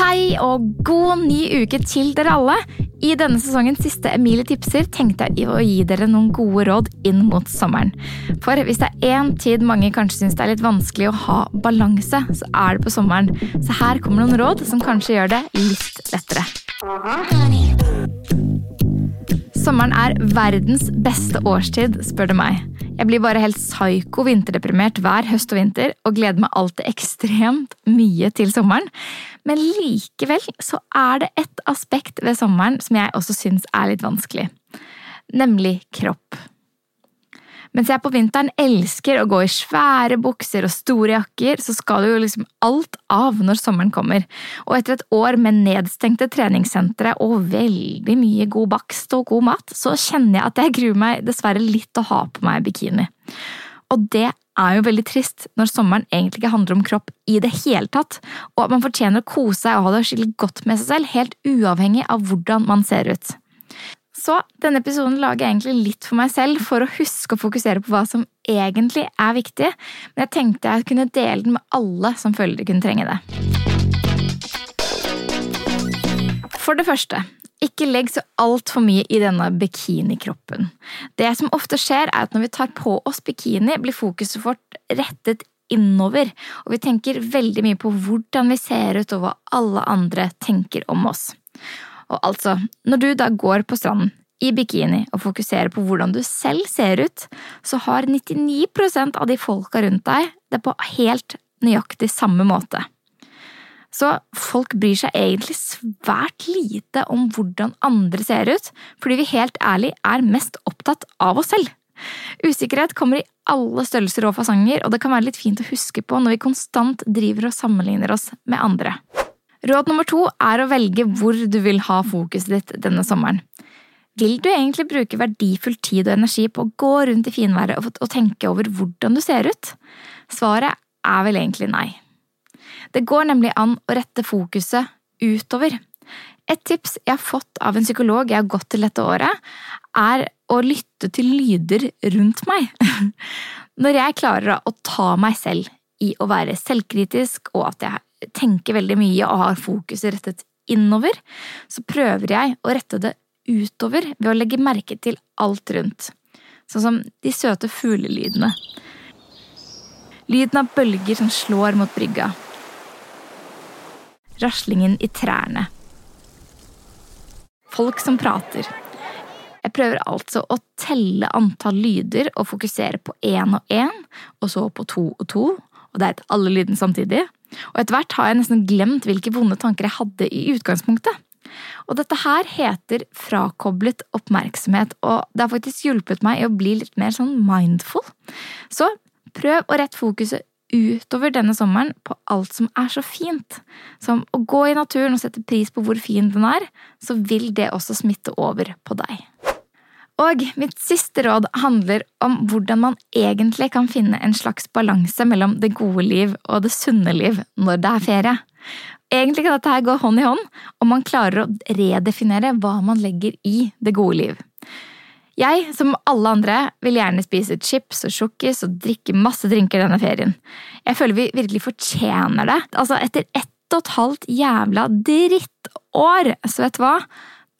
Hei og god ny uke til dere alle! I denne sesongens siste Emilie tipser tenkte jeg å gi dere noen gode råd inn mot sommeren. For hvis det er én tid mange kanskje syns det er litt vanskelig å ha balanse, så er det på sommeren. Så her kommer noen råd som kanskje gjør det litt lettere. Sommeren er verdens beste årstid, spør du meg. Jeg blir bare helt psyko vinterdeprimert hver høst og vinter og gleder meg alltid ekstremt mye til sommeren. Men likevel så er det ett aspekt ved sommeren som jeg også syns er litt vanskelig. Nemlig kropp. Mens jeg på vinteren elsker å gå i svære bukser og store jakker, så skal jo liksom alt av når sommeren kommer. Og etter et år med nedstengte treningssentre og veldig mye god bakst og god mat, så kjenner jeg at jeg gruer meg dessverre litt å ha på meg bikini. Og det er jo veldig trist når sommeren egentlig ikke handler om kropp i det hele tatt, og at man fortjener å kose seg og ha det skikkelig godt med seg selv, helt uavhengig av hvordan man ser ut. Så denne episoden lager jeg egentlig litt for meg selv for å huske å fokusere på hva som egentlig er viktig, men jeg tenkte jeg kunne dele den med alle som føler de kunne trenge det. For det første, ikke legg så altfor mye i denne bikinikroppen. Det som ofte skjer, er at når vi tar på oss bikini, blir fokuset vårt rettet innover, og vi tenker veldig mye på hvordan vi ser ut og hva alle andre tenker om oss. Og altså, når du da går på stranden i bikini og fokuserer på hvordan du selv ser ut, så har 99% av de folka rundt deg det på helt nøyaktig samme måte. Så folk bryr seg egentlig svært lite om hvordan andre ser ut, fordi vi helt ærlig er mest opptatt av oss selv. Usikkerhet kommer i alle størrelser og fasonger, og det kan være litt fint å huske på når vi konstant driver og sammenligner oss med andre. Råd nummer to er å velge hvor du vil ha fokuset ditt denne sommeren. Vil du egentlig bruke verdifull tid og energi på å gå rundt i finværet og tenke over hvordan du ser ut? Svaret er vel egentlig nei. Det går nemlig an å rette fokuset utover. Et tips jeg har fått av en psykolog jeg har gått til dette året, er å lytte til lyder rundt meg. Når jeg klarer å ta meg selv i å være selvkritisk, og at jeg tenker veldig mye og har fokuset rettet innover, så prøver jeg å rette det utover ved å legge merke til alt rundt. Sånn som de søte fuglelydene. Lyden av bølger som slår mot brygga. Raslingen i trærne. Folk som prater. Jeg prøver altså å telle antall lyder og fokusere på én og én, og så på to og to, og det er alle lydene samtidig. Og etter hvert har jeg nesten glemt hvilke vonde tanker jeg hadde i utgangspunktet. Og dette her heter frakoblet oppmerksomhet, og det har faktisk hjulpet meg i å bli litt mer sånn mindful. Så prøv å rette fokuset utover denne sommeren på alt som er så fint. Som å gå i naturen og sette pris på hvor fin den er, så vil det også smitte over på deg. Og mitt siste råd handler om hvordan man egentlig kan finne en slags balanse mellom det gode liv og det sunne liv når det er ferie. Egentlig kan dette her gå hånd i hånd om man klarer å redefinere hva man legger i det gode liv. Jeg, som alle andre, vil gjerne spise chips og sjokkis og drikke masse drinker denne ferien. Jeg føler vi virkelig fortjener det. Altså, etter ett og et halvt jævla drittår, så vet du hva?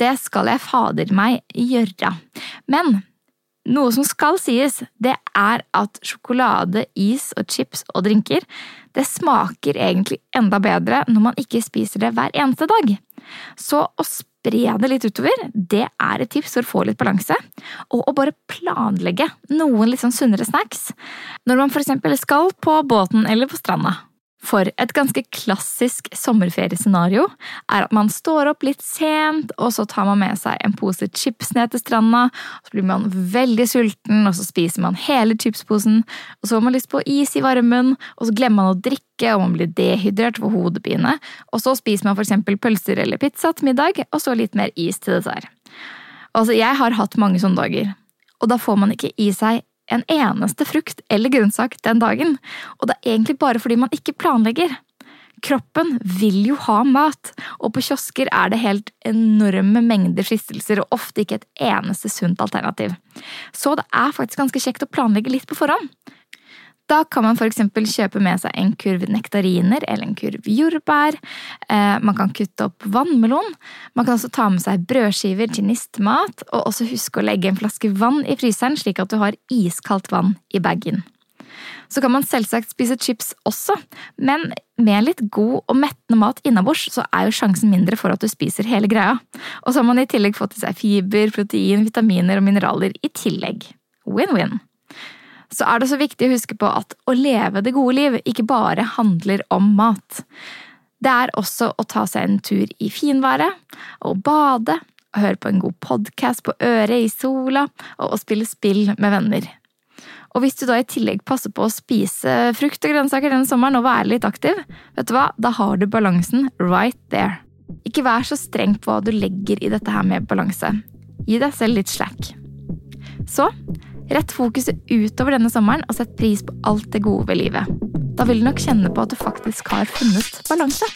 Det skal jeg fader meg gjøre. Men noe som skal sies, det er at sjokolade, is og chips og drinker det smaker egentlig enda bedre når man ikke spiser det hver eneste dag. Så å spre det litt utover, det er et tips for å få litt balanse. Og å bare planlegge noen litt sånn sunnere snacks når man f.eks. skal på båten eller på stranda. For et ganske klassisk sommerferiescenario er at man står opp litt sent, og så tar man med seg en pose chips ned til stranda, så blir man veldig sulten, og så spiser man hele chipsposen, og så har man lyst på is i varmen, og så glemmer man å drikke, og man blir dehydrert for hodepine, og så spiser man eksempel pølser eller pizza til middag, og så litt mer is til dessert. Altså, jeg har hatt mange sånne dager, og da får man ikke i seg en eneste frukt eller grønnsak den dagen, og det er egentlig bare fordi man ikke planlegger. Kroppen vil jo ha mat, og på kiosker er det helt enorme mengder fristelser og ofte ikke et eneste sunt alternativ. Så det er faktisk ganske kjekt å planlegge litt på forhånd. Da kan man f.eks. kjøpe med seg en kurv nektariner eller en kurv jordbær. Eh, man kan kutte opp vannmelon. Man kan også ta med seg brødskiver til nistemat, og også huske å legge en flaske vann i fryseren, slik at du har iskaldt vann i bagen. Så kan man selvsagt spise chips også, men med litt god og mettende mat innabords, så er jo sjansen mindre for at du spiser hele greia. Og så har man i tillegg fått i seg fiber, protein, vitaminer og mineraler i tillegg. Win-win så er det så viktig å huske på at å leve det gode liv ikke bare handler om mat. Det er også å ta seg en tur i finværet, og bade, og høre på en god podkast på øret i sola, og å spille spill med venner. Og hvis du da i tillegg passer på å spise frukt og grønnsaker denne sommeren og være litt aktiv, vet du hva, da har du balansen right there. Ikke vær så streng på hva du legger i dette her med balanse. Gi deg selv litt slack. Så Rett fokuset utover denne sommeren og sett pris på alt det gode ved livet. Da vil du nok kjenne på at du faktisk har funnet balanse.